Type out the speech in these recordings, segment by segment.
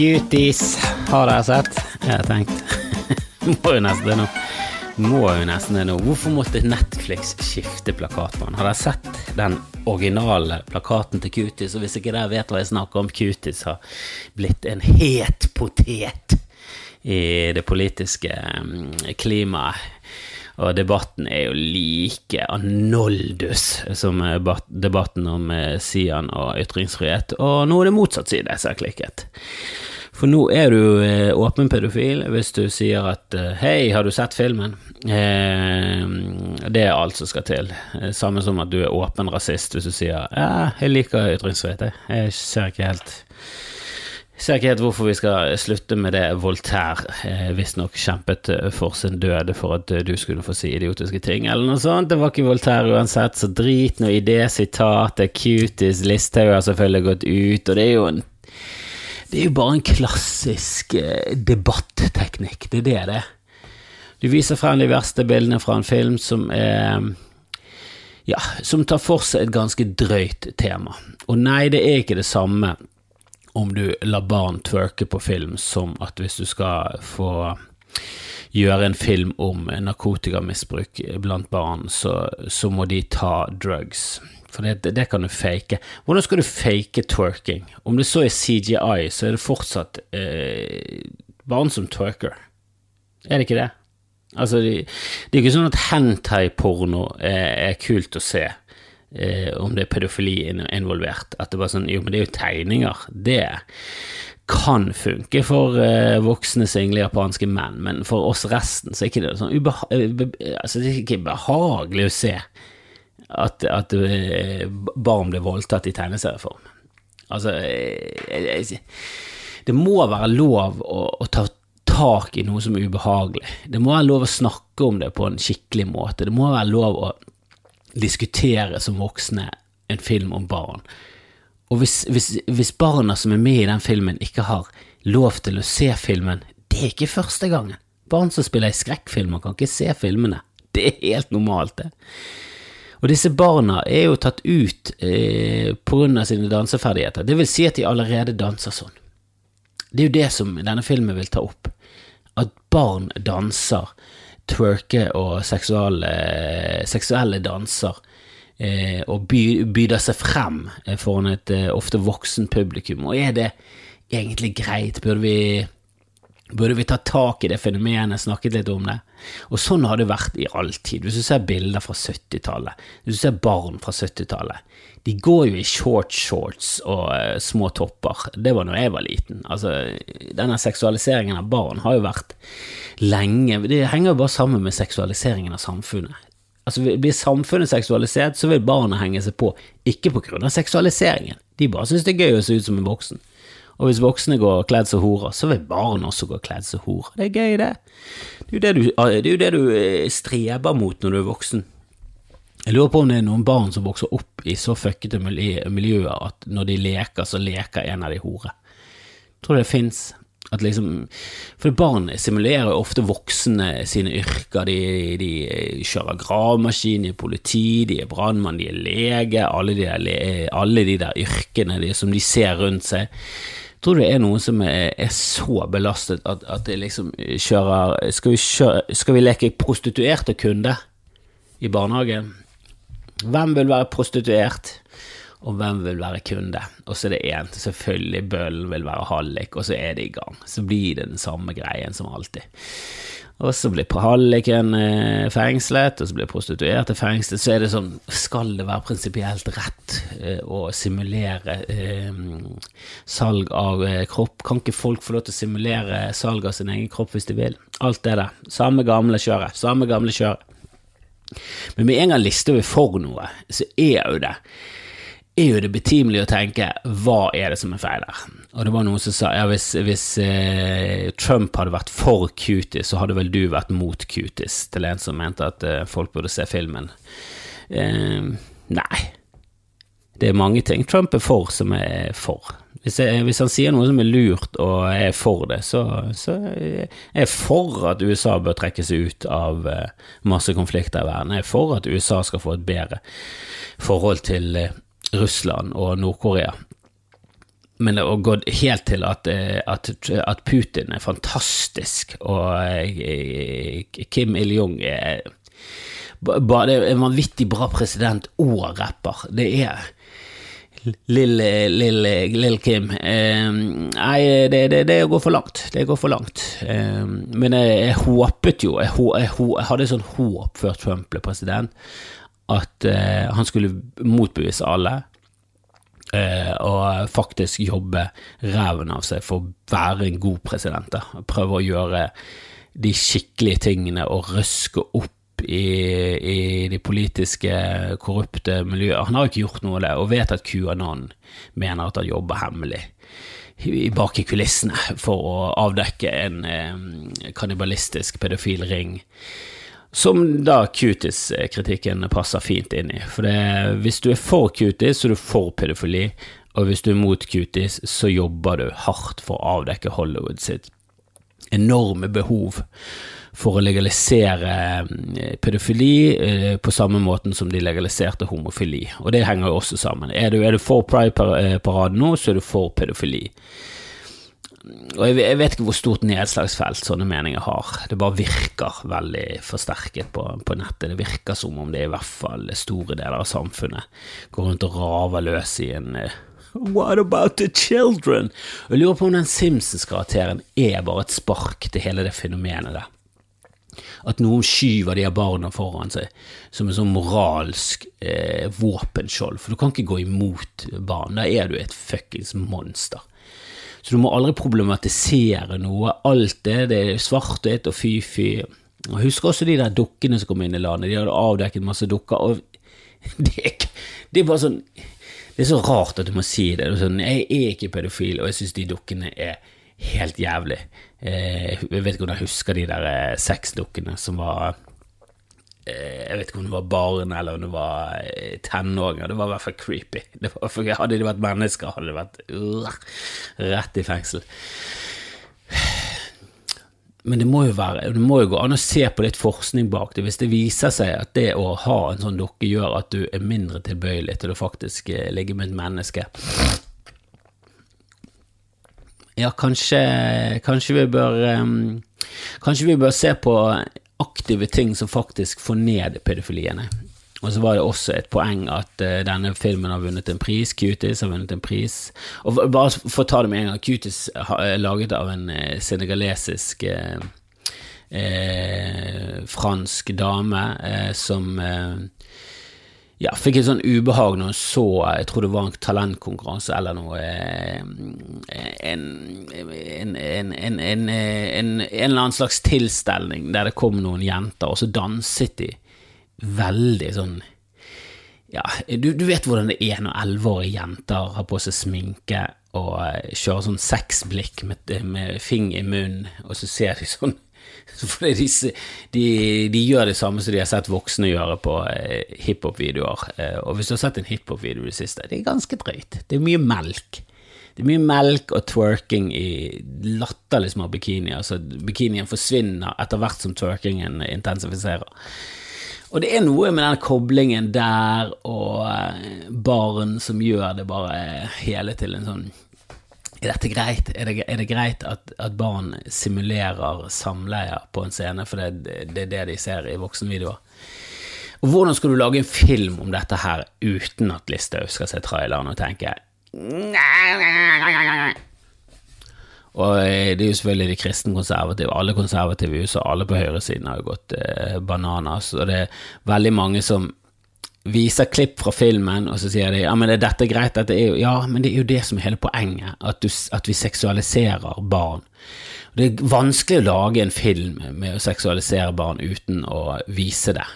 Cuties har dere sett? Jeg har tenkt. Må jo nesten det nå. Må jo nesten det nå. Hvorfor måtte Netflix skifte plakatmann? Har dere sett den originale plakaten til Cuties? Og hvis ikke dere vet hva jeg snakker om, Cuties har blitt en het potet i det politiske mm, klimaet. Og debatten er jo like anoldus som debatten om eh, Sian og ytringsfrihet, og nå er det motsatt side som har klikket. For nå er du eh, åpen pedofil hvis du sier at eh, 'hei, har du sett filmen?' Eh, det er alt som skal til. Eh, samme som at du er åpen rasist hvis du sier 'ja, jeg liker ytringsfrihet', jeg ser ikke helt ser ikke helt hvorfor vi skal slutte med det Voltaire eh, visstnok kjempet for sin død for at du skulle få si idiotiske ting, eller noe sånt. Det var ikke Voltaire uansett, så drit nå i det sitatet. Cuties Listhaug har selvfølgelig gått ut, og det er jo en det er jo bare en klassisk eh, debatteknikk, det er det det. Du viser frem de verste bildene fra en film som er ja, som tar for seg et ganske drøyt tema. Og nei, det er ikke det samme om du lar barn twerke på film, som at hvis du skal få gjøre en film om narkotikamisbruk blant barn, så, så må de ta drugs. For det, det, kan du fake. Hvordan skal du fake twerking? Om det så er CGI, så er det fortsatt eh, barn som twerker. Er det ikke det? Altså, det, det er ikke sånn at hentai-porno er, er kult å se eh, om det er pedofili involvert. At det bare sånn Jo, men det er jo tegninger. Det kan funke for eh, voksne single japanske menn, men for oss resten så er ikke det sånn ubeha eh, altså, det er ikke behagelig å se at, at eh, barn blir voldtatt i tegneserieform. Altså eh, Det må være lov å, å ta tak i noe som er ubehagelig. Det må være lov å snakke om det på en skikkelig måte. Det må være lov å diskutere som voksne en film om barn. Og hvis, hvis, hvis, barna som er med i den filmen, ikke har lov til å se filmen, det er ikke første gangen. Barn som spiller i skrekkfilmer, kan ikke se filmene. Det er helt normalt, det. Og disse barna er jo tatt ut eh, av sine danseferdigheter. Det vil si at de allerede danser sånn. Det er jo det som denne filmen vil ta opp. At barn danser twerke og seksuelle, seksuelle danser eh, og by, byder seg frem eh, foran et eh, ofte voksen publikum. Og er det egentlig greit? Burde vi, burde vi ta tak i det fenomenet, snakket litt om det? Og sånn har det vært i all tid. Hvis du ser bilder fra 70-tallet, hvis du ser barn fra 70-tallet, de går jo i short shorts og uh, små topper. Det var da jeg var liten. Altså, denne seksualiseringen av barn har jo vært lenge Det henger jo bare sammen med seksualiseringen av samfunnet. Altså, Blir samfunnet seksualisert, så vil barna henge seg på, ikke på grunn av seksualiseringen. De bare syns det er gøy å se ut som en voksen. Og hvis voksne går kledd som horer, så vil barn også gå kledd som horer. Det er gøy, det. Det er jo det du, jo det du eh, streber mot når du er voksen. Jeg lurer på om det er noen barn som vokser opp i så fuckete miljøer at når de leker, så leker en av de hore. Jeg tror det fins. At liksom, for barn simulerer ofte voksne sine yrker. De, de kjører gravemaskin, de er politi, de er brannmann, de er lege. Alle de der, alle de der yrkene de, som de ser rundt seg. Jeg du det er noen som er, er så belastet at, at det liksom kjører skal vi, kjøre, skal vi leke prostituerte kunde i barnehagen? Hvem vil være prostituert, og hvem vil være kunde? Og så er det én, selvfølgelig Bøhlen vil være hallik, og så er det i gang. Så blir det den samme greien som alltid. Og så blir halliken eh, fengslet, og så blir prostituerte fengslet. Så er det sånn, skal det være prinsipielt rett eh, å simulere eh, salg av eh, kropp? Kan ikke folk få lov til å simulere salg av sin egen kropp hvis de vil? Alt det der. Samme gamle kjøret. Samme gamle kjøret. Men med en gang lister vi for noe, så er jo det er jo det betimelig å tenke hva er det som er feil her? Og det var noen som sa ja, hvis, hvis eh, Trump hadde vært for cuties, så hadde vel du vært mot cuties, til en som mente at eh, folk burde se filmen. Eh, nei. Det er mange ting Trump er for som er for. Hvis, jeg, hvis, han sier noe som er lurt og er for det, så, så er jeg for at USA bør trekke seg ut av eh, masse konflikter i verden. Jeg er for at USA skal få et bedre forhold til eh, Russland og Nord-Korea. men det har gått helt til at, eh, at, at Putin er fantastisk, og eh, Kim Il-jung er bare en vanvittig bra president og rapper. Det er Lille, lille, lille Kim. Eh, nei, det, det, det, går for langt. Det går for langt. Eh, men jeg, jeg, håpet jo jeg, jeg, jeg hadde sånn håp før Trump ble president, at eh, han skulle motbevise alle. Eh, og faktisk jobbe ræven av seg for å være en god president. Da. Prøve å gjøre de skikkelige tingene og røske opp i, i de politiske, korrupte miljøene. Han har ikke gjort noe av det, og vet at QAnon mener at han jobber hemmelig bak i kulissene for å avdekke en eh, kannibalistisk pedofil ring. Som da Cutis-kritikken passer fint inn i. For det, hvis du er for Cutis, så er du for pedofili. Og hvis du er mot Cutis, så jobber du hardt for å avdekke Hollywood sitt enorme behov for å legalisere eh, pedofili eh, på samme måten som de legaliserte homofili. Og det henger jo også sammen. Er du, er du for Pride-paraden nå, så er du for pedofili. Og jeg, jeg, vet ikke hvor stort nedslagsfelt sånne meninger har. Det bare virker veldig forsterket på, på, nettet. Det virker som om det i hvert fall store deler av samfunnet går rundt og raver løs i en uh, What about the children? Jeg lurer på om den Simpsons-karakteren er bare et spark til hele det fenomenet der at noen skyver de her barna foran seg som en sånn moralsk eh, våpenskjold, for du kan ikke gå imot barn, da er du et fuckings monster. Så du må aldri problematisere noe, alt det, det er svart-hvitt og fy-fy. Og Husk også de der dukkene som kom inn i landet, de hadde avdekket masse dukker, og det det er bare sånn det er så rart at du må si det. det er sånn, jeg er ikke pedofil, og jeg syns de dukkene er helt jævlig. Eh, jeg vet ikke om jeg husker de der eh, sexdukkene som var Jeg vet ikke om det var barn eller om det var tenåringer. Det var i hvert fall creepy. Var, hadde de vært mennesker, hadde de vært uh, rett i fengsel. Men det må jo være, det må jo gå an å se på litt forskning bak det. Hvis det viser seg at det å ha en sånn dukke gjør at du er mindre tilbøyelig til å faktisk ligge med et menneske ja, kanskje, kanskje vi bør um, Kanskje vi bør se på aktive ting som faktisk får ned pedofiliene. Og så var det også et poeng at uh, denne filmen har vunnet en pris. Cuties har vunnet en pris. Og bare for å ta det med en gang, Cuties er laget av en uh, senegalesisk uh, fransk dame som ja, fikk et sånn ubehag når hun så Jeg tror det var en talentkonkurranse eller noe eh, En, en, en, en, eller annen slags tilstelning der det kom noen jenter, og så danset de veldig sånn ja, du, du vet hvordan det er når elleveårige jenter har på seg sminke og eh, kjører sånn sexblikk med, med fing i munnen, og så ser de sånn Fordi de, de, de, gjør det samme som de har sett voksne gjøre på eh, hiphop-videoer. Eh, og hvis du har sett en hiphop-video i det siste, det er ganske drøyt. Det er mye melk. Det er mye melk og twerking i latterlig små bikinier. Altså, bikinien forsvinner etter hvert som twerkingen intensifiserer. Og det er noe med den koblingen der og eh, barn som gjør det bare hele til en sånn er dette greit? Er det, er det greit at, at, barn simulerer samleie på en scene, for det, det, er det de ser i voksenvideoer? Og hvordan skal du lage en film om dette her uten at Listhaug skal se traileren og tenke og eh, det er jo selvfølgelig de kristne konservative. Alle konservative i USA, alle på høyresiden har jo gått eh, bananas. Og det er veldig mange som viser klipp fra filmen, og så sier de ja, men er dette greit? Dette er jo, ja, men det er jo det som er hele poenget, at, du, at vi seksualiserer barn. Det er vanskelig å lage en film med å seksualisere barn uten å vise det.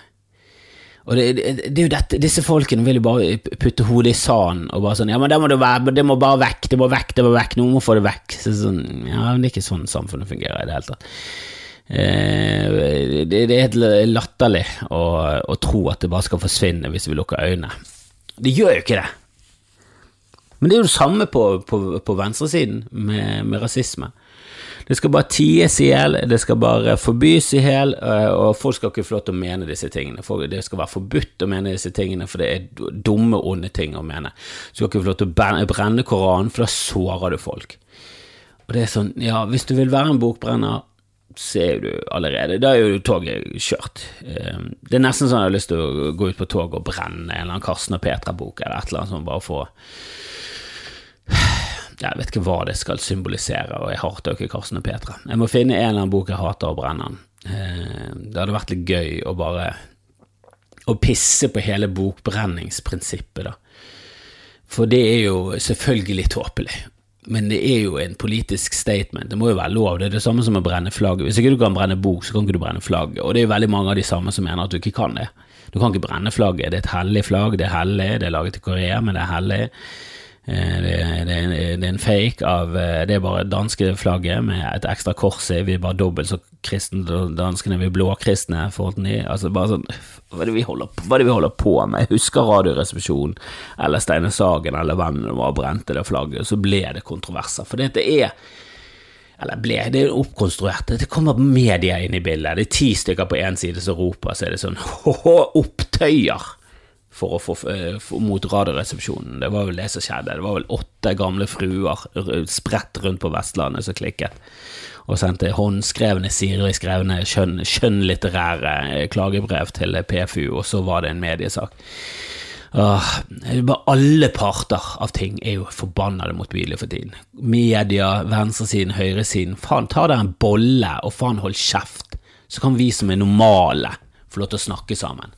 Og det, det, det, er jo dette, Disse folkene vil jo bare putte hodet i sanden og bare sånn Ja, men det må, det være, det må bare vekk, det må vekk, det må vekk, noen må få det vekk. Så sånn, ja, men Det er ikke sånn samfunnet fungerer i det hele tatt. Eh, det, det, er helt latterlig å, å, tro at det bare skal forsvinne hvis vi lukker øynene. Det gjør jo ikke det. Men det er jo det samme på, på, på venstresiden med, med, rasisme. Det skal bare ties i hjel, det skal bare forbys i hjel, eh, og folk skal ikke få lov til å mene disse tingene. Det skal være forbudt å mene disse tingene, for det er dumme, onde ting å mene. Du skal ikke få lov til å brenne Koranen, for da sårer du folk. Og det er sånn, ja, hvis du vil være en bokbrenner, så er du allerede Da er jo toget kjørt. Eh, det er nesten sånn jeg har lyst til å gå ut på toget og brenne en eller annen Karsten og Petra-bok eller et eller annet sånt, bare for jeg vet ikke hva det skal symbolisere, og jeg hater jo ikke Karsten og Petra. Jeg må finne en eller annen bok jeg hater, og brenne. Eh, det hadde vært litt gøy å bare å pisse på hele bokbrenningsprinsippet, da. For det er jo selvfølgelig tåpelig. Men det er jo en politisk statement. Det må jo være lov. Det er det samme som å brenne flagget. Hvis ikke du kan brenne bok, så kan ikke du brenne flagget. Og det er jo veldig mange av de samme som mener at du ikke kan det. Du kan ikke brenne flagget. Det er et hellig flagg. Det er hellig. Det er laget i Korea, men det er hellig. Eh, det, det, det, er en fake av eh, Det er bare danske flagget med et ekstra kors i. Vi er bare dobbelt så kristne danskene, vi er blåkristne. Altså bare sånn, hva er, det vi holder, er det vi holder på med? Jeg husker Radioresepsjonen eller Steine Sagen eller vennene var brente det flagget, så ble det kontroverser. For det er eller ble, det er oppkonstruert. Det kommer media inn i bildet. Det er ti stykker på én side som roper, så er det sånn hå, opptøyer for å få eh, for, mot Radioresepsjonen. Det var vel det som skjedde. Det var vel åtte gamle fruer spredt rundt på Vestlandet som klikket, og sendte håndskrevne, sirlig skrevne, skjønn, skjønnlitterære eh, klagebrev til PFU, og så var det en mediesak. Åh, alle parter av ting er jo forbannede motbydelige for tiden. Media, venstresiden, høyresiden. Faen, ta deg en bolle, og faen, hold kjeft. Så kan vi som er normale, få lov til å snakke sammen.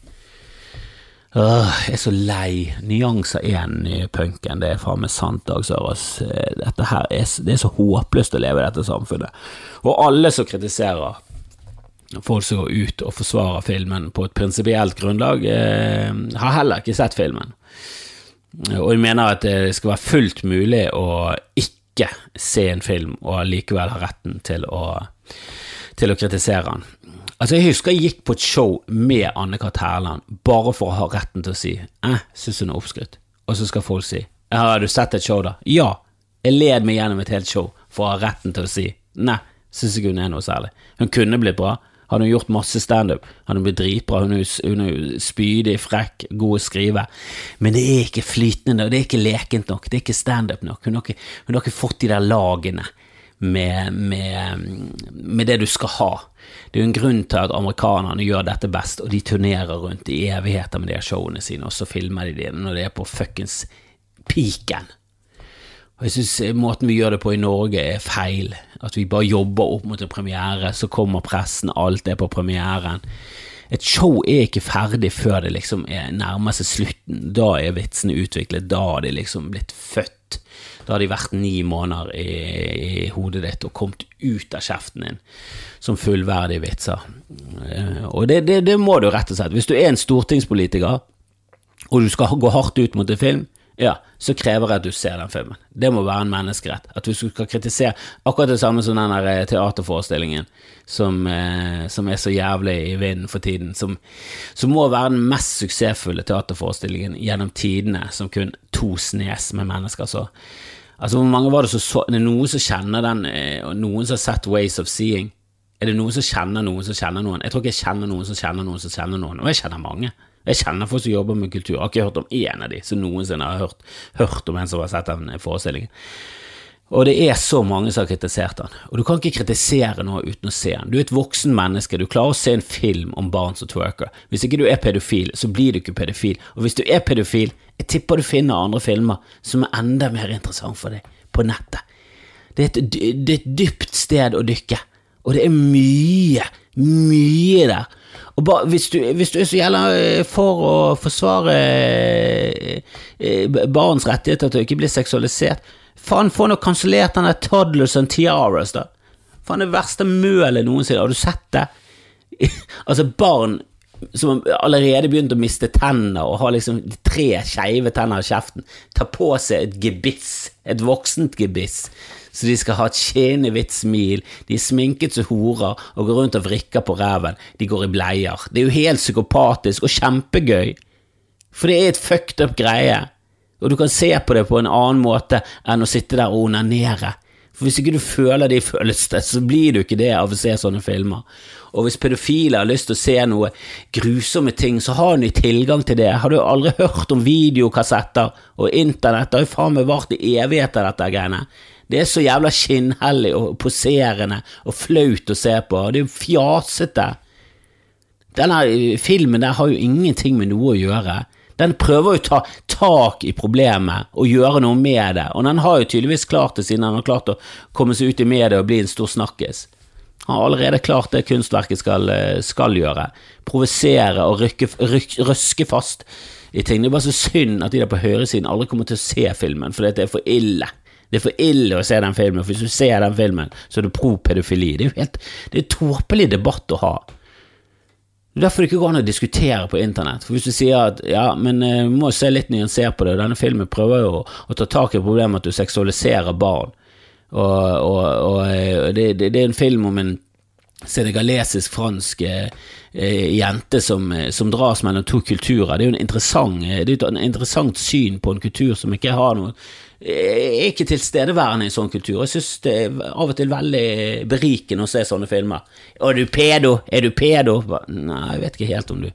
Øh, jeg er så lei. Nyanser er i punken, det er faen meg sant, Dag Sørås. Dette her er, det er så håpløst å leve i dette samfunnet. Og alle som kritiserer folk som går ut og forsvarer filmen på et prinsipielt grunnlag, eh, har heller ikke sett filmen. Og jeg mener at det skal være fullt mulig å ikke se en film og likevel ha retten til å, til å kritisere den. Altså, jeg husker jeg gikk på et show med Anne-Kat. Hærland bare for å ha retten til å si eh, syns hun er oppskrytt, og så skal folk si har du sett et show, da? Ja. Jeg led meg gjennom et helt show for å ha retten til å si nei, syns ikke hun er noe særlig. Hun kunne blitt bra. Hadde hun gjort masse standup, hadde hun blitt dritbra. Hun er jo spydig, frekk, god å skrive. Men det er ikke flytende og det er ikke lekent nok, det er ikke standup nok. Hun har ikke, hun har ikke fått de der lagene med, med, med, det du skal ha. Det er jo en grunn til at amerikanerne gjør dette best, og de turnerer rundt i evigheter med de showene sine, og så filmer de det når det er på fuckings peaken. Og jeg synes måten vi gjør det på i Norge er feil. At vi bare jobber opp mot en premiere, så kommer pressen, alt er på premieren. Et show er ikke ferdig før det liksom er nærmer seg slutten. Da er vitsene utviklet, da har de liksom blitt født. Da har de vært ni måneder i, i hodet ditt og kommet ut av kjeften din som fullverdige vitser. Eh, og det, det, det må du rett og slett. Hvis du er en stortingspolitiker, og du skal gå hardt ut mot en film, ja, så krever jeg at du ser den filmen. Det må være en menneskerett. At du skal kritisere akkurat det samme som den eh, teaterforestillingen som, eh, som er så jævlig i vinden for tiden, som, som, må være den mest suksessfulle teaterforestillingen gjennom tidene, som kun to snes med mennesker så. Altså, hvor mange var det som så Er det noen som kjenner den, eh, noen som har sett Ways of Seeing? Er det noen som kjenner noen som kjenner noen? Jeg tror ikke jeg kjenner noen som kjenner noen som kjenner noen, og jeg kjenner mange. Jeg kjenner folk som jobber med kultur, jeg har ikke hørt om én av de som noensinne har hørt, hørt om en som har sett den forestillingen. Og det er så mange som har kritisert den, og du kan ikke kritisere noe uten å se den. Du er et voksen menneske, du klarer å se en film om barn som twerker. Hvis ikke du er pedofil, så blir du ikke pedofil, og hvis du er pedofil, jeg tipper du finner andre filmer som er enda mer interessant for deg, på nettet. Det er et, det er et dypt sted å dykke, og det er mye, mye der og ba, hvis, du, hvis, du, er så jævla eh, for å forsvare eh, eh, barns rettigheter til å ikke bli seksualisert, faen, få nå kansellert den der Toddlers and Tiaras, da. Faen, det verste mølet noensinne. Har du sett det? altså, barn som allerede begynt å miste tenner og har liksom tre skeive tenner i kjeften, tar på seg et gebiss, et voksent gebiss, så de skal ha et skinnende hvitt smil, de er sminket som horer og går rundt og vrikker på ræven, de går i bleier. Det er jo helt psykopatisk og kjempegøy, for det er et fucked up greie, og du kan se på det på en annen måte enn å sitte der og onanere, For Hvis ikke du føler de følelsene, så blir du ikke det av å se sånne filmer. Og hvis pedofile har lyst til å se noe grusomme ting, så har de tilgang til det. Har du aldri hørt om videokassetter og internett? Det har jo faen meg vart i evigheter, dette greiene. Det er så jævla skinnhellig og poserende og flaut å se på. Det er jo fjasete. Denne filmen der har jo ingenting med noe å gjøre. Den prøver jo å ta tak i problemet og gjøre noe med det, og den har jo tydeligvis klart det, siden den har klart å komme seg ut i media og bli en stor snakkis. Han har allerede klart det kunstverket skal, skal gjøre. Provosere og rykke, ryk, røske fast i ting. Det er bare så synd at de der på høyresiden aldri kommer til å se filmen, for det er for ille. Det er for ille å se den filmen, for hvis du ser den filmen, så er du pro pedofili. Det er jo helt, det er tåpelig debatt å ha. Det er derfor det ikke går an å diskutere på internett. For Hvis du sier at ja, men vi uh, må se litt nyansert på det, denne filmen prøver jo å, ta tak i problemet at du seksualiserer barn, og, og, og uh, det, det, det, er en film om en senegalesisk-fransk eh, jente som, eh, som, dras mellom to kulturer. Det er jo en interessant, det er et interessant syn på en kultur som ikke har noe er ikke tilstedeværende i en sånn kultur. Jeg synes det er av og til veldig berikende å se sånne filmer. Er du pedo? Er du pedo? Nei, jeg vet ikke helt om du,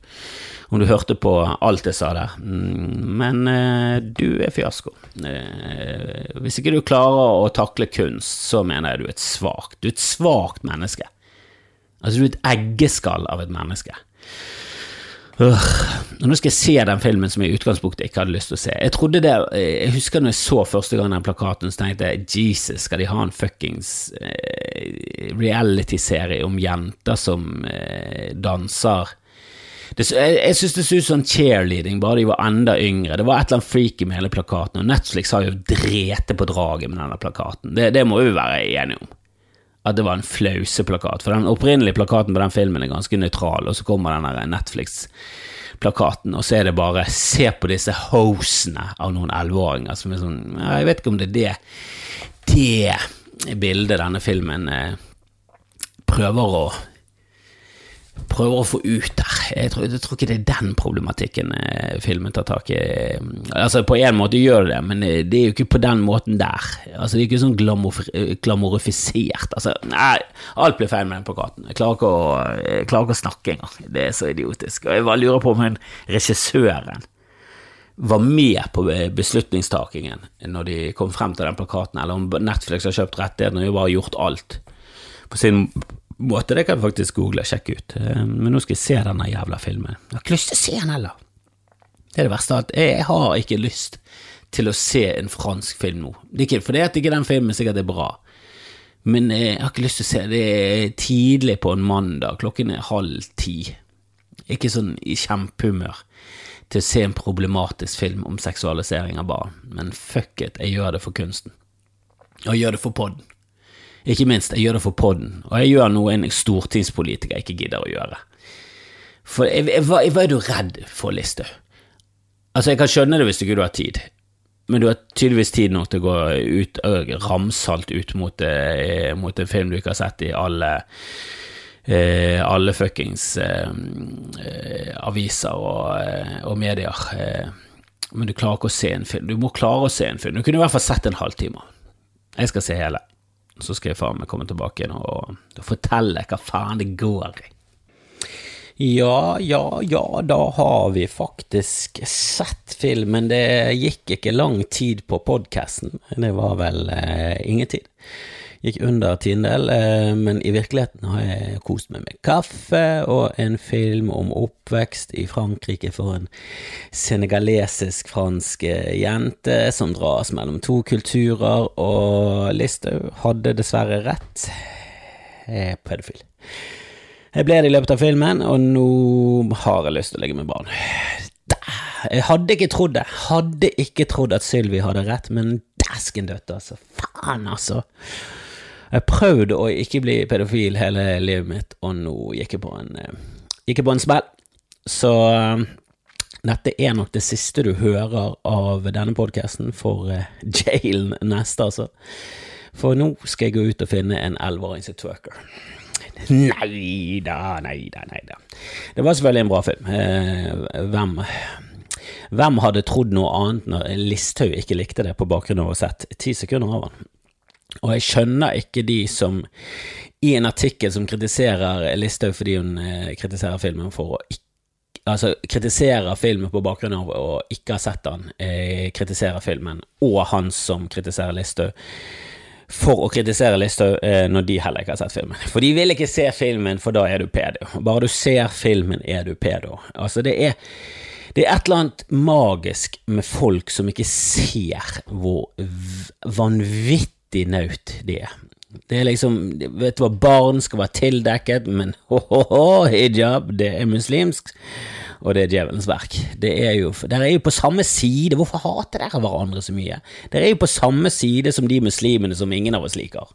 om du hørte på alt jeg sa der. Mm, men eh, du er fiasko. Eh, hvis ikke du klarer å takle kunst, så mener jeg du er et svakt. Du er et svakt menneske. Altså, du er et eggeskall av et menneske. Øh. Nå skal jeg se den filmen som jeg i utgangspunktet ikke hadde lyst til å se. Jeg trodde det, jeg husker når jeg så første gang den plakaten, så tenkte jeg Jesus, skal de ha en fuckings eh, reality-serie om jenter som eh, danser? Det, jeg jeg syns det så ut som cheerleading, bare de var enda yngre. Det var et eller annet freaky med hele plakaten, og Netflix har jo drete på draget med denne plakaten. Det, det må vi være enige om at det var en flauseplakat. For den opprinnelige plakaten på den filmen er ganske nøytral, og så kommer den Netflix-plakaten, og så er det bare Se på disse hosene av noen elleveåringer som er sånn Jeg vet ikke om det er det det bildet denne filmen eh, prøver å prøver å få ut der. Jeg tror, jeg tror, ikke det er den problematikken eh, filmen tar tak i. Altså, på en måte gjør det det, men eh, det er jo ikke på den måten der. Altså, det er ikke sånn glamorifisert. Altså, nei, alt blir feil med den plakaten. Jeg klarer ikke å, klarer ikke å snakke engang. Det er så idiotisk. Og jeg bare lurer på om regissøren var med på beslutningstakingen når de kom frem til den plakaten, eller om Netflix har kjøpt rettighetene og bare gjort alt på sin måte. Det kan vi faktisk google og sjekke ut. Eh, men nå skal jeg se denne jævla filmen. Jeg har ikke lyst til å se den heller. Det er det verste. at Jeg har ikke lyst til å se en fransk film nå. Det er ikke fordi at ikke den filmen sikkert er bra, men jeg har ikke lyst til å se Det er tidlig på en mandag, klokken er halv ti. Ikke sånn i kjempehumør til å se en problematisk film om seksualisering av barn, men fuck it, jeg gjør det for kunsten. Og jeg gjør det for podden. Ikke minst, jeg gjør det for podden, og jeg gjør noe en stortingspolitiker ikke gidder å gjøre. For hva, er du redd for, Listhaug? Altså, jeg kan skjønne det hvis ikke du har tid, men du har tydeligvis tid nok til å gå ut, ramsalt ut mot, eh, mot, en film du ikke har sett i alle eh, alle fuckings eh, eh aviser og, eh, og medier. men du klarer ikke å se en film. Du må klare å se en film. Du kunne i hvert fall sett en halvtime. Jeg skal se hele. Så skal jeg faen meg komme tilbake igjen og, og fortelle hva faen det går i. Ja, ja, ja, da har vi faktisk sett filmen. Det gikk ikke lang tid på podkasten. Det var vel eh, ingen tid gikk under Tindel, eh, men i virkeligheten har jeg kost meg med kaffe og en film om oppvekst i Frankrike for en senegalesisk-fransk eh, jente som dras mellom to kulturer, og Listhaug hadde dessverre rett. Jeg er pedofil. Jeg ble det i løpet av filmen, og nå har jeg lyst til å legge med barn. Jeg hadde ikke trodd det. Hadde ikke trodd at Sylvi hadde rett, men dæsken døtte, altså. Faen, altså. Jeg prøvde å ikke bli pedofil hele livet mitt, og nå gikk jeg på en, eh, gikk jeg på en smell. Så eh, dette er nok det siste du hører av denne podkasten for uh, jailen neste, altså. For nå skal jeg gå ut og finne en elleveåring som twerker. Nei da, nei da, nei da. Det var selvfølgelig en bra film. Eh, hvem, hvem hadde trodd noe annet når Listhaug ikke likte det på bakgrunn av å ha sett ti sekunder av han? Og jeg skjønner ikke de som i en artikkel som kritiserer Listhaug fordi hun eh, kritiserer filmen for å ikke Altså, kritiserer filmen på bakgrunn av å ikke ha sett den, eh, kritiserer filmen, og han som kritiserer Listhaug for å kritisere Listhaug eh, når de heller ikke har sett filmen. For de vil ikke se filmen, for da er du pedo. Bare du ser filmen, er du pedo. Altså, det er det er et eller annet magisk med folk som ikke ser hvor vanvittig naut de er. Det er liksom Vet du hva, barn skal være tildekket, men ho-ho-ho, hijab, det er muslimsk, og det er djevelens verk. Det er jo Dere er jo på samme side, hvorfor hater dere hverandre så mye? Dere er jo på samme side som de muslimene som ingen av oss liker.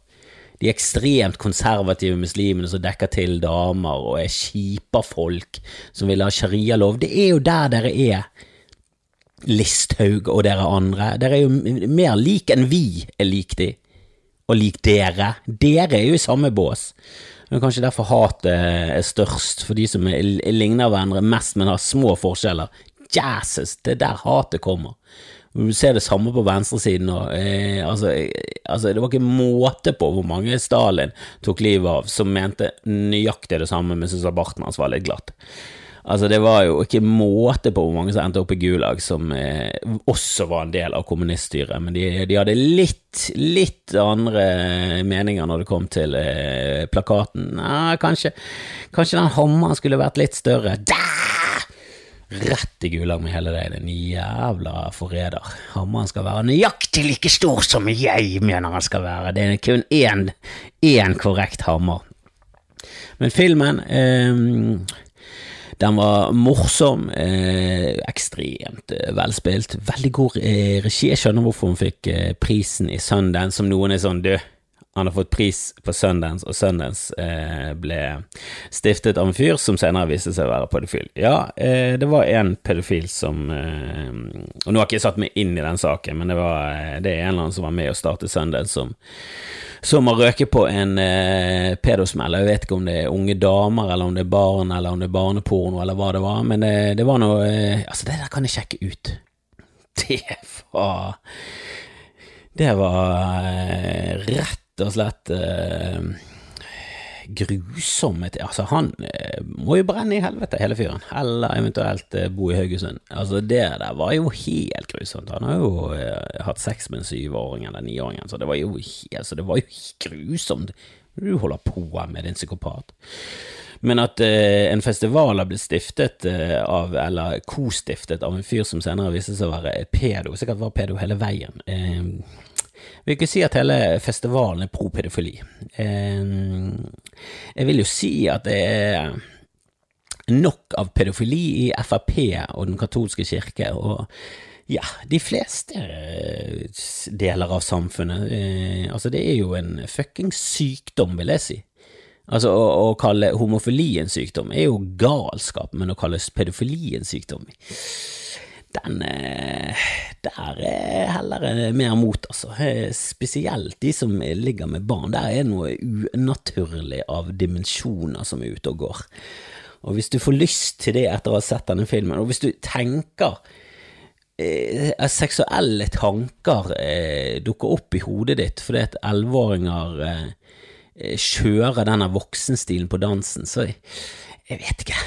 De ekstremt konservative muslimene som dekker til damer og er kjipa folk som vil ha sharialov. Det er jo der dere er. Listhaug og dere andre. Dere er jo mer lik enn vi er lik de og lik dere. Dere er jo i samme bås. Er kanskje derfor hatet er størst, for de som ligner hverandre mest, men har små forskjeller. Jesus, det er der hatet kommer. Du ser det samme på venstresiden. Eh, altså, altså, det var ikke måte på hvor mange Stalin tok livet av som mente nøyaktig det samme, men syntes at barten hans var litt glatt. Altså, det var jo ikke måte på hvor mange som endte opp i Gulag, som eh, også var en del av kommuniststyret, men de, de, hadde litt, litt andre meninger når det kom til eh, plakaten. Nei, kanskje, kanskje den hammeren skulle vært litt større. Da! Rett i Gulag med hele deg, din jævla forræder. Hammeren skal være nøyaktig like stor som jeg mener han skal være. Det er kun én, én korrekt hammer. Men filmen eh, den var morsom, eh, ekstremt eh, velspilt, veldig god eh, regi. Jeg skjønner hvorfor hun fikk eh, prisen i Sundance, som noen er sånn du, han har fått pris på Sundance, og Sundance eh, ble stiftet av en fyr som senere viste seg å være pedofil. Ja, eh, det var en pedofil som Og nå har ikke jeg satt meg inn i den saken, men det, var, det er en eller annen som var med å starte Sundance, som, som har røket på en eh, pedosmell. Jeg vet ikke om det er unge damer, eller om det er barn, eller om det er barneporno, eller hva det var, men det, det var noe eh, Altså, det der kan jeg sjekke ut. Det var Det var rett og slett eh, grusomme ting. Altså, han eh, må jo brenne i helvete, hele fyren. Eller eventuelt eh, bo i Haugesund. Altså, det der var jo helt grusomt. Han har jo eh, hatt sex med en syvåring eller niåring, så det var jo, altså, det var jo grusomt. Du holder på med din psykopat. Men at eh, en festival har blitt stiftet eh, av, eller kostiftet av en fyr som senere viste seg å være pedo, sikkert var pedo hele veien. Eh, vil ikke si at hele festivalen er pro pedofili. Jeg vil jo si at det er nok av pedofili i Frp og den katolske kirke, og ja, de fleste deler av samfunnet. Eh, altså, det er jo en fuckings sykdom, vil jeg si. Altså, å, å, kalle homofili en sykdom er jo galskap, men å kalle pedofili en sykdom den eh, Der er heller mer mot, altså. Eh, spesielt de som ligger med barn. Der er noe unaturlig av dimensjoner som er ute og går. Og hvis du får lyst til det etter å ha sett denne filmen, og hvis du tenker eh, seksuelle tanker eh, dukker opp i hodet ditt fordi at elleveåringer eh, kjører denne voksenstilen på dansen, så jeg, jeg vet ikke.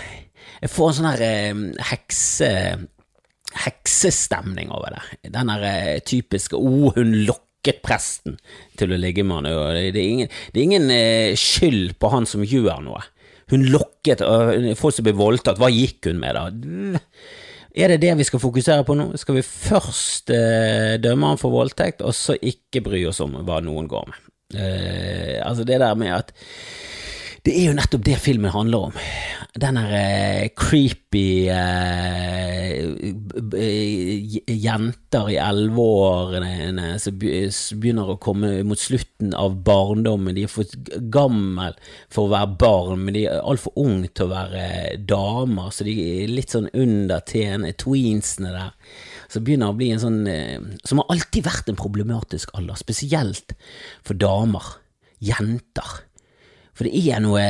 Jeg får en sånn her eh, hekse heksestemning over det. Den der eh, typiske 'Å, oh, hun lokket presten til å ligge med han'. Det, det, er ingen, det er ingen eh, skyld på han som gjør noe. Hun lokket folk som ble voldtatt. Hva gikk hun med, da? Er det det vi skal fokusere på nå? Skal vi først eh, dømme han for voldtekt, og så ikke bry oss om hva noen går med? Eh, altså, det der med at det er jo nettopp det filmen handler om. Den der eh, creepy eh, jenter i elleveårene som begynner å komme mot slutten av barndommen. De er for gammel for å være barn, men de er altfor unge til å være damer, så de er litt sånn under tjene, tweensene der. Så begynner å bli en sånn uh, Som har alltid vært en problematisk alder, spesielt for damer. Jenter. For det er noe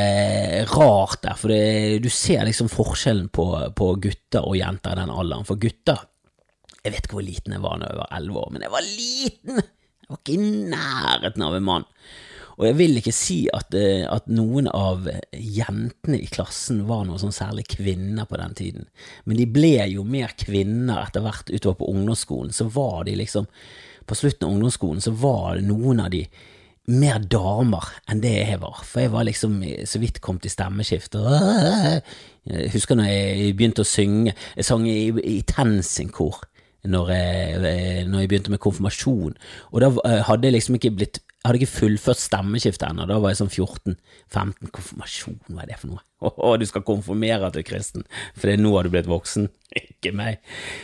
rart der, for det, du ser liksom forskjellen på, på, gutter og jenter i den alderen. For gutter Jeg vet ikke hvor liten jeg var da jeg var elleve år, men jeg var liten! Jeg var ikke i nærheten av en mann. Og jeg vil ikke si at, eh, at, noen av jentene i klassen var noe sånn særlig kvinner på den tiden, men de ble jo mer kvinner etter hvert utover på ungdomsskolen. Så var de liksom På slutten av ungdomsskolen så var det noen av de mer damer enn det jeg var, for jeg var liksom så vidt kommet i stemmeskift. Jeg husker når jeg begynte å synge, jeg sang i, i Tensing-kor når jeg, når jeg begynte med konfirmasjon, og da eh, hadde jeg liksom ikke blitt jeg hadde ikke fullført stemmeskiftet ennå, da var jeg sånn 14-15. Konfirmasjon, hva er det for noe? Å, du skal konfirmere til kristen, for nå har du blitt voksen. Ikke meg,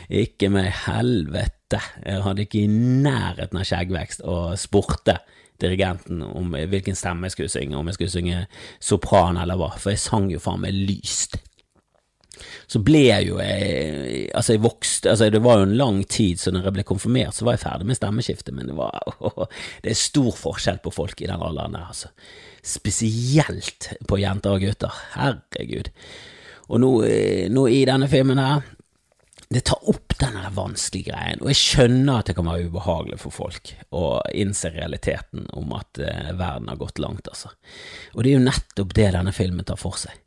ikke meg, helvete. Jeg hadde ikke i nærheten av skjeggvekst og spurte dirigenten om hvilken stemme jeg skulle synge, om jeg skulle synge sopran eller hva, for jeg sang jo faen meg lyst så ble jeg jo jeg, Altså, jeg vokste altså Det var jo en lang tid, så når jeg ble konfirmert, så var jeg ferdig med stemmeskiftet, men det var å, Det er stor forskjell på folk i den alderen der, altså. Spesielt på jenter og gutter. Herregud. Og nå, eh, nå i denne filmen her det tar opp denne vanskelige greien, og jeg skjønner at det kan være ubehagelig for folk å innse realiteten om at eh, verden har gått langt, altså. Og det er jo nettopp det denne filmen tar for seg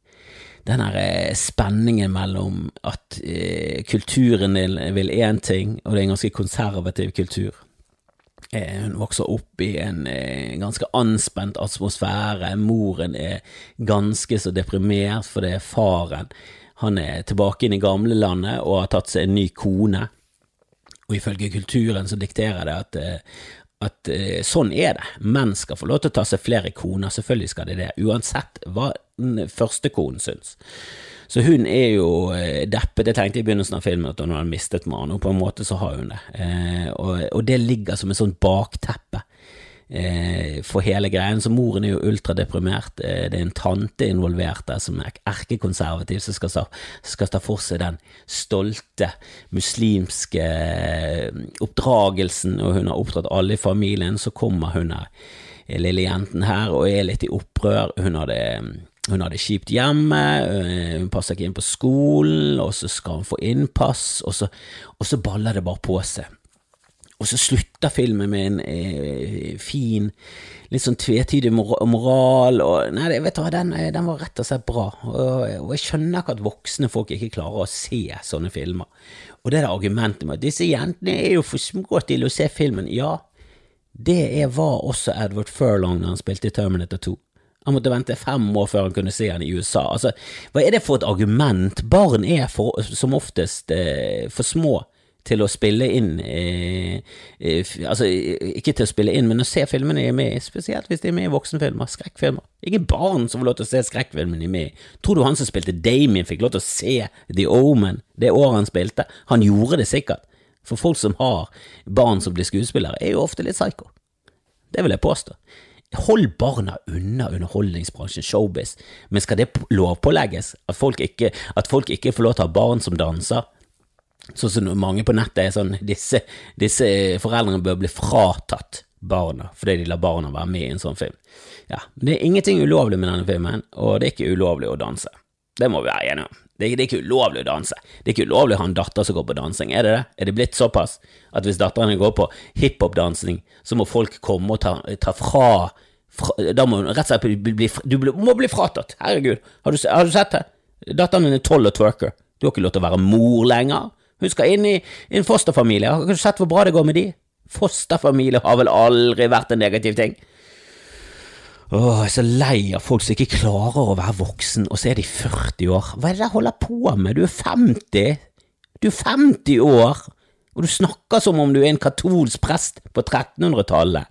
den her eh, spenningen mellom at eh, kulturen vil én ting, og det er en ganske konservativ kultur. Eh, hun vokser opp i en eh, ganske anspent atmosfære. Moren er ganske så deprimert fordi faren han er tilbake inn i gamlelandet og har tatt seg en ny kone. Og ifølge kulturen så dikterer det at, eh, at uh, sånn er det. Menn skal få lov til å ta seg flere koner, selvfølgelig skal de det, uansett hva den første konen syns. Så hun er jo uh, deppet. Jeg tenkte i begynnelsen av filmen at hun hadde mistet mannen, og på en måte så har hun det. Eh, og, og, det ligger som et sånt bakteppe eh, for hele greien. Så moren er jo ultradeprimert. Eh, det er en tante involvert der som er erkekonservativ, som skal, skal ta for seg den stolte muslimske eh, oppdragelsen, og hun har oppdratt alle i familien. Så kommer hun her, eh, lille jenten her, og er litt i opprør. Hun har det hun har det kjipt hjemme, hun passer ikke inn på skolen, og så skal hun få innpass, og så, og så baller det bare på seg. Og så slutter filmen med en eh, fin, litt sånn tvetydig moral, og Nei, vet du hva, den, eh, den, var rett og slett bra, og, og jeg skjønner ikke at voksne folk ikke klarer å se sånne filmer. Og det er det argumentet med at disse jentene er jo for små til å se filmen, ja, det var også Edward Furlong da han spilte i Terminator 2. Han måtte vente fem år før han kunne se han i USA. Altså, hva er det for et argument? Barn er for, som oftest eh, for små til å spille inn eh, eh, Altså, ikke til å spille inn, men å se filmene de er med i, spesielt hvis de er med i voksenfilmer, skrekkfilmer. Ingen barn som får lov til å se skrekkfilmen de er med i. Tror du han som spilte Damien, fikk lov til å se The Omen det året han spilte? Han gjorde det sikkert. For folk som har barn som blir skuespillere, er jo ofte litt psycho. Det vil jeg påstå. Hold barna unna underholdningsbransjen, showbiz, men skal det lovpålegges? At folk ikke, at folk ikke får lov til å ha barn som danser? Sånn som mange på nettet er sånn disse, disse foreldrene bør bli fratatt barna fordi de lar barna være med i en sånn film. Ja, Det er ingenting ulovlig med denne filmen, og det er ikke ulovlig å danse. Det må vi være enige om. Det det er, ikke ulovlig å danse. Det er ikke ulovlig å ha en datter som går på dansing, er det det? Er det blitt såpass at hvis datteren går på hiphop-dansing, så må folk komme og ta, ta fra, fra, Da må hun rett og slett bli, bli, Du må bli fratatt. Herregud, har du, har du sett det? Datteren din er tolv og twerker. Du har ikke lov til å være mor lenger. Hun skal inn i en fosterfamilie. Har du sett hvor bra det går med de? Fosterfamilie har vel aldri vært en negativ ting. Åh, jeg er så lei av folk som ikke klarer å være voksen, og så er de 40 år. Hva er det dere holder på med? Du er 50! Du er 50 år, og du snakker som om du er en katolsk prest på 1300-tallet.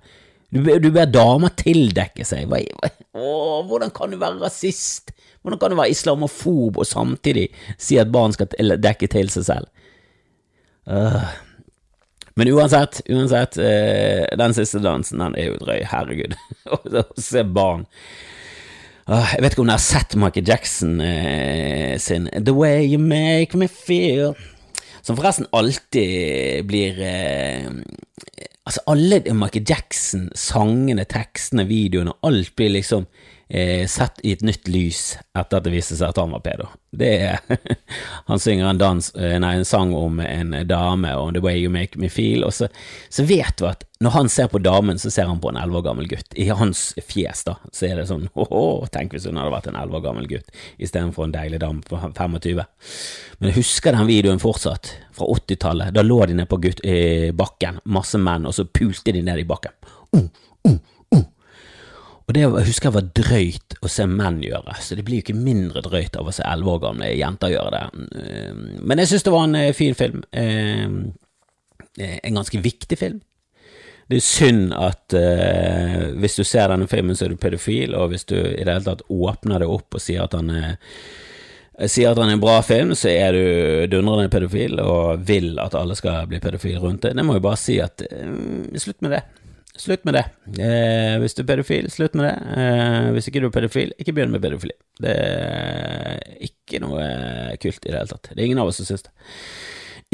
Du, du ber damer tildekke seg. Hva, hva, åh, hvordan kan du være rasist? Hvordan kan du være islamofob og samtidig si at barn skal dekke til seg selv? Uh. Men uansett, uansett, uh, den siste dansen, den er jo drøy. Herregud. Å se barn uh, Jeg vet ikke om dere har sett Michael Jackson uh, sin The Way You Make Me Feel, som forresten alltid blir Altså, alle Michael Jackson-sangene, tekstene, videoene, alt blir liksom eh, sett i et nytt lys etter at det viste seg at han var pedo. Det er Han synger en, dans, eh, nei, en sang om en dame og The Way You Make Me Feel, og så, så vet du at når han ser på damen, så ser han på en elleve år gammel gutt. I hans fjes, da, så er det sånn åh, tenk hvis hun hadde vært en elleve år gammel gutt istedenfor en deilig dame på 25. Men husker den videoen fortsatt, fra 80-tallet. Da lå de nede på gutt, i bakken, masse menn, og så pulte de ned i bakken. Uh. Og det jeg husker jeg var drøyt å se menn gjøre, så det blir jo ikke mindre drøyt av å se elleve år gamle jenter gjøre det. Men jeg synes det var en eh, fin film. Eh, en ganske viktig film det er synd at uh, hvis du ser denne filmen, så er du pedofil, og hvis du i det hele tatt åpner det opp og sier at han er sier at han er en bra film, så er du dundrende pedofil og vil at alle skal bli pedofile rundt det. Det må jo bare si at slutt med det. Slutt med det. Eh, hvis du er pedofil, slutt med det. Eh, hvis ikke du er pedofil, ikke begynn med pedofili. Det er ikke noe kult i det hele tatt. Det er ingen av oss som syns det.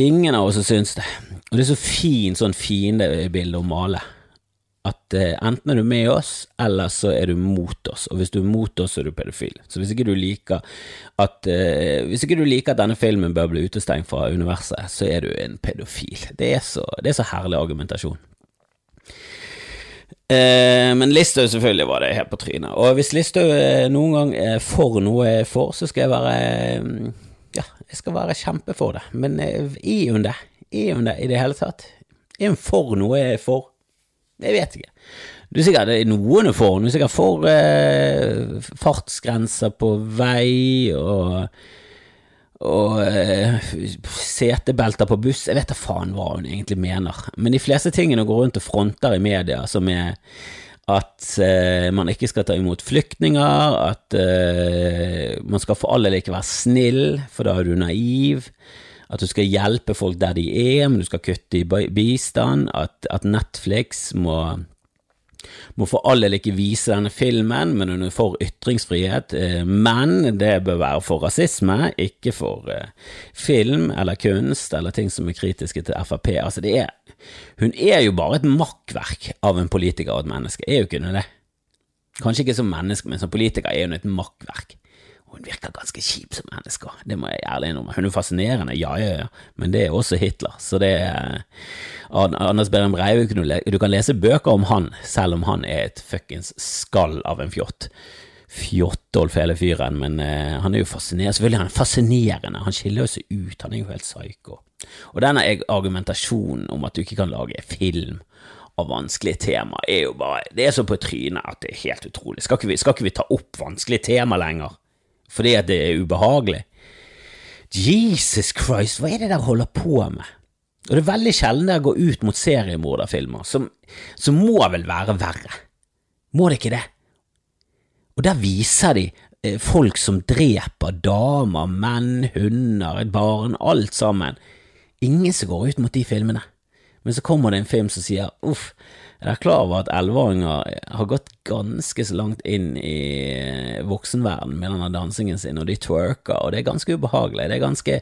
Ingen av oss som syns det. Og det er så fint sånn fiendebilde å male. At eh, enten er du med oss, eller så er du mot oss. Og hvis du er mot oss, så er du pedofil. Så hvis ikke du liker at eh, Hvis ikke du liker at denne filmen bør bli utestengt fra universet, så er du en pedofil. Det er så, det er så herlig argumentasjon. Eh, men Listhaug selvfølgelig var det helt på trynet. Og hvis Listhaug eh, noen gang er for noe jeg for, så skal jeg være eh, Ja, jeg skal være kjempe for det. Men eh, er hun det? Er hun det i det hele tatt? Er hun for noe jeg er for? Jeg vet ikke. Du er sikkert noen er for. Du er sikkert for eh, fartsgrenser på vei og og eh, setebelter på buss. Jeg vet da faen hva hun egentlig mener. Men de fleste tingene går rundt og fronter i media, som er at eh, man ikke skal ta imot flyktninger, at eh, man skal for alle ikke være snill, for da er du naiv at du skal hjelpe folk der de er, men du skal kutte i bistand, at, at Netflix må må for all del ikke vise denne filmen, men hun er for ytringsfrihet. Eh, men det bør være for rasisme, ikke for uh, film eller kunst eller ting som er kritiske til Frp. Altså, det er Hun er jo bare et makkverk av en politiker og et menneske, er jo ikke hun det? Kanskje ikke som menneske, men som politiker er hun et makkverk. Hun virker ganske kjip som menneske, det må jeg ærlig innrømme. Hun er fascinerende, ja, ja, ja, men det er også Hitler, så det er Anders Behring Breivik, du kan lese bøker om han, selv om han er et fuckings skall av en fjott. Fjottolf hele fyren, men uh, han er jo fascinerende. Selvfølgelig han er fascinerende, han skiller seg ut, han er jo helt psyko. Og denne argumentasjonen om at du ikke kan lage film av vanskelige tema, er jo bare Det er så på trynet at det er helt utrolig. Skal ikke vi, skal ikke vi ta opp vanskelige tema lenger? Fordi at det er ubehagelig. Jesus Christ, hva er det dere holder på med? Og det er veldig sjelden dere går ut mot seriemorderfilmer, som, som må vel være verre. Må det ikke det? Og der viser de eh, folk som dreper damer, menn, hunder, et barn, alt sammen. Ingen som går ut mot de filmene. Men så kommer det en film som sier uff, jeg er klar over at elleveåringer har gått ganske så langt inn i voksenverden med denne dansingen sin, og de twerker, og det er ganske ubehagelig. Det er ganske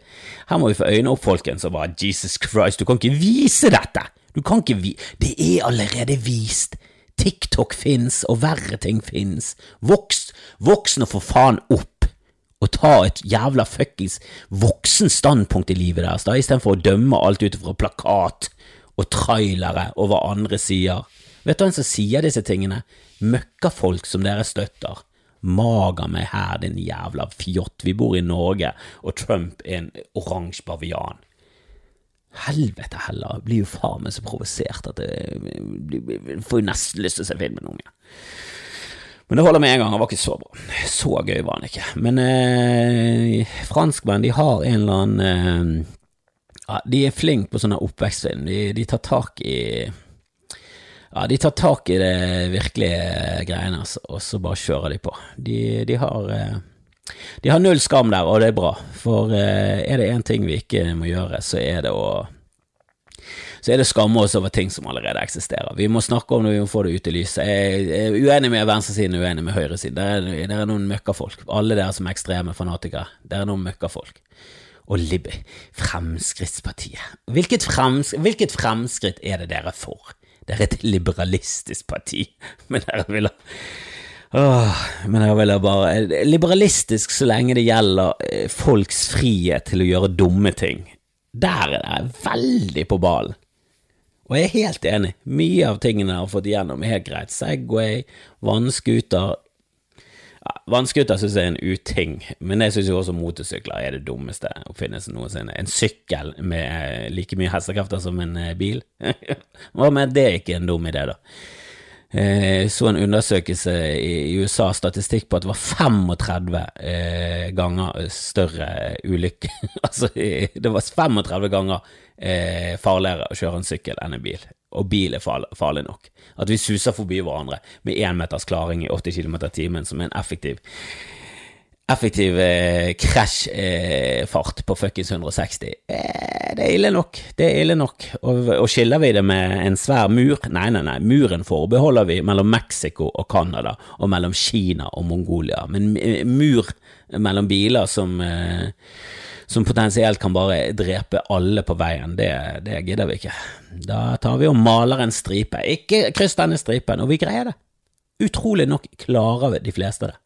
Her må vi få øynene opp, folkens, og bare Jesus Christ, du kan ikke vise dette! Du kan ikke vi... Det er allerede vist! TikTok fins, og verre ting fins. Voks, voksne for faen opp! Og ta et jævla fuckings voksen standpunkt i livet deres, da, istedenfor å dømme alt ut fra plakat og trailere hva andre sier. Vet du hvem som sier disse tingene? Møkkafolk som dere støtter. Mager meg her, din jævla fjott, vi bor i Norge, og Trump er en oransje bavian. Helvete heller, jeg blir jo faen meg så provosert at jeg får jo nesten lyst til å se filmen, unge. Men det holder med en gang, han var ikke så bra. Så gøy var han ikke. Men eh, franskmenn, de har en eller annen eh, ja, de er flinke på sånne oppvekstfilm. De, de, tar tak i Ja, de tar tak i det virkelige greiene, altså, og så bare kjører de på. De, de har eh, de har null skam der, og det er bra, for eh, er det én ting vi ikke må gjøre, så er det å så er det skamme oss over ting som allerede eksisterer. Vi må snakke om det, vi må få det ut i lyset. Jeg er uenig med venstresiden, uenig med høyresiden. Der er, det er noen møkkafolk. Alle dere som er ekstreme fanatikere, det er noen møkkafolk og Lib Fremskrittspartiet. Hvilket, frems, hvilket fremskritt er det dere for? Dere er et liberalistisk parti, men dere vil ha Åh, men jeg vil bare Liberalistisk så lenge det gjelder eh, folks frihet til å gjøre dumme ting. Der er det veldig på ballen. Og jeg er helt enig. Mye av tingene jeg har fått igjennom, er helt greit. Segway, vannskuter ja, Vannskuter syns jeg er en uting, men jeg syns jo også motorsykler er det dummeste oppfinnelsen noensinne. En sykkel med eh, like mye hestekrefter som en eh, bil? Hva med det er ikke en dum idé, da? Jeg så en undersøkelse i USA, statistikk på at det var 35 eh, ganger større ulykke Altså, det var 35 ganger eh, farligere å kjøre en sykkel enn en bil, og bil er farlig nok. At vi suser forbi hverandre med én meters klaring i 80 km i timen, som er en effektiv effektiv eh, krasjfart eh, på fuckings 160. Eh, det er ille nok. Det er ille nok. Og, og, skiller vi det med en svær mur? Nei, nei, nei. Muren forbeholder vi mellom Mexico og Canada, og mellom Kina og Mongolia. Men mur mellom biler som eh, som potensielt kan bare drepe alle på veien, det, det gidder vi ikke. Da tar vi og maler en stripe. Ikke kryss denne stripen, og vi greier det. Utrolig nok klarer de fleste det.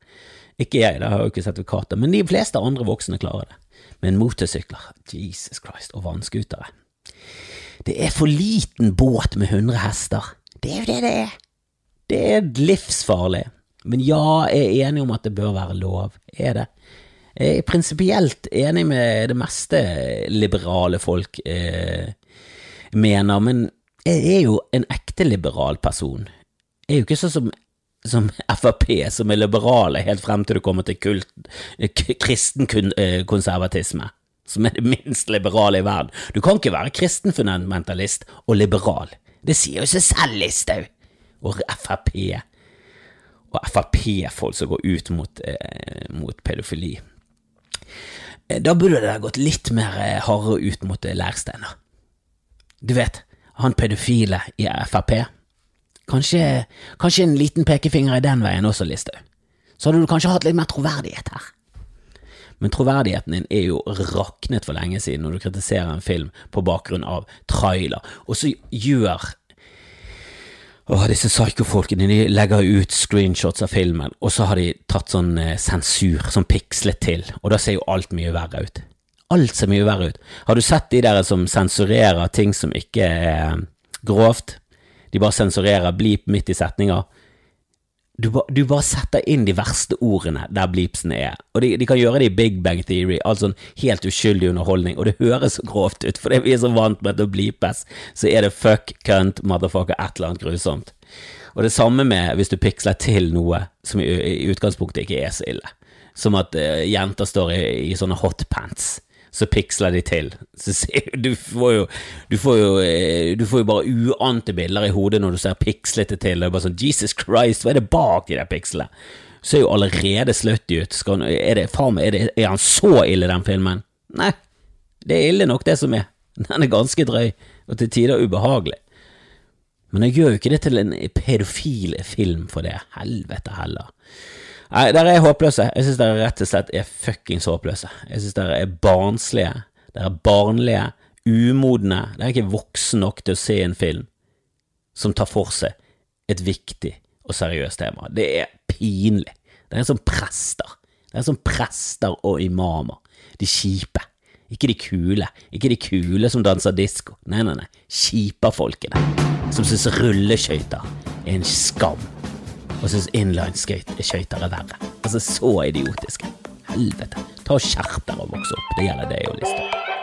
Ikke jeg, det har jo ikke sertifikater, men de fleste andre voksne klarer det. Men motorsykler, Jesus Christ, og vannskutere. Det er for liten båt med 100 hester. Det er jo det det er. Det er livsfarlig. Men ja, jeg er enig om at det bør være lov. Er det? Jeg er prinsipielt enig med det meste liberale folk eh, mener, men jeg er jo en ekte liberal person. Jeg er jo ikke sånn som som Frp, som er liberale helt frem til du kommer til kult, kristenkonservatisme, som er det minst liberale i verden. Du kan ikke være kristen fundamentalist og liberal. Det sier jo seg selv, Listhaug. Og Frp. Og Frp-folk som går ut mot, eh, mot pedofili. Eh, da burde det gått litt mer eh, hardere ut mot Leirsteiner. Du vet, han pedofile i Frp Kanskje, kanskje en liten pekefinger i den veien også, Listhaug. Så hadde du kanskje hatt litt mer troverdighet her. Men troverdigheten din er jo raknet for lenge siden når du kritiserer en film på bakgrunn av trailer, og så gjør Åh, disse psykofolkene de legger ut screenshots av filmen, og så har de tatt sånn eh, sensur, sånn pikslet til, og da ser jo alt mye verre ut. Alt ser mye verre ut. Har du sett de der som sensurerer ting som ikke er grovt? De bare sensurerer bleep midt i setninger. Du, ba, du, bare setter inn de verste ordene der bleepsene er, og de, de, kan gjøre det i Big Bang Theory, altså en helt uskyldig underholdning, og det høres så grovt ut, fordi vi er så vant med at det bleepes, så er det fuck, cunt, motherfucker, et eller annet grusomt. Og det samme med hvis du piksler til noe som i, i utgangspunktet ikke er så ille, som at uh, jenter står i, i sånne hotpants så piksler de til. Så du får jo Du får jo, eh, du får jo bare uante bilder i hodet når du ser pikslete til. Det er bare sånn Jesus Christ, hva er det bak de der pikslene? Ser jo allerede slutty ut. Skal, er, det, faen, er, det, er han så ille, den filmen? Nei, det er ille nok, det som er. Den er ganske drøy, og til tider ubehagelig. Men jeg gjør jo ikke det til en pedofil film for det. Helvete heller. Nei, dere er håpløse. Jeg synes dere rett og slett er fuckings håpløse. Jeg synes dere er barnslige. Dere er barnlige, umodne. Dere er ikke voksne nok til å se en film som tar for seg et viktig og seriøst tema. Det er pinlig. Dere er som prester. Dere er som prester og imamer. De kjipe. Ikke de kule. Ikke de kule som danser disko. Nei, nei, nei. Kjipa-folkene. Som syns rulleskøyter er en skam og syns inlineskøyter er verre. Altså, så idiotiske. Helvete. Ta og Skjerp dere og vokse opp. Det gjelder deg og Listhaug.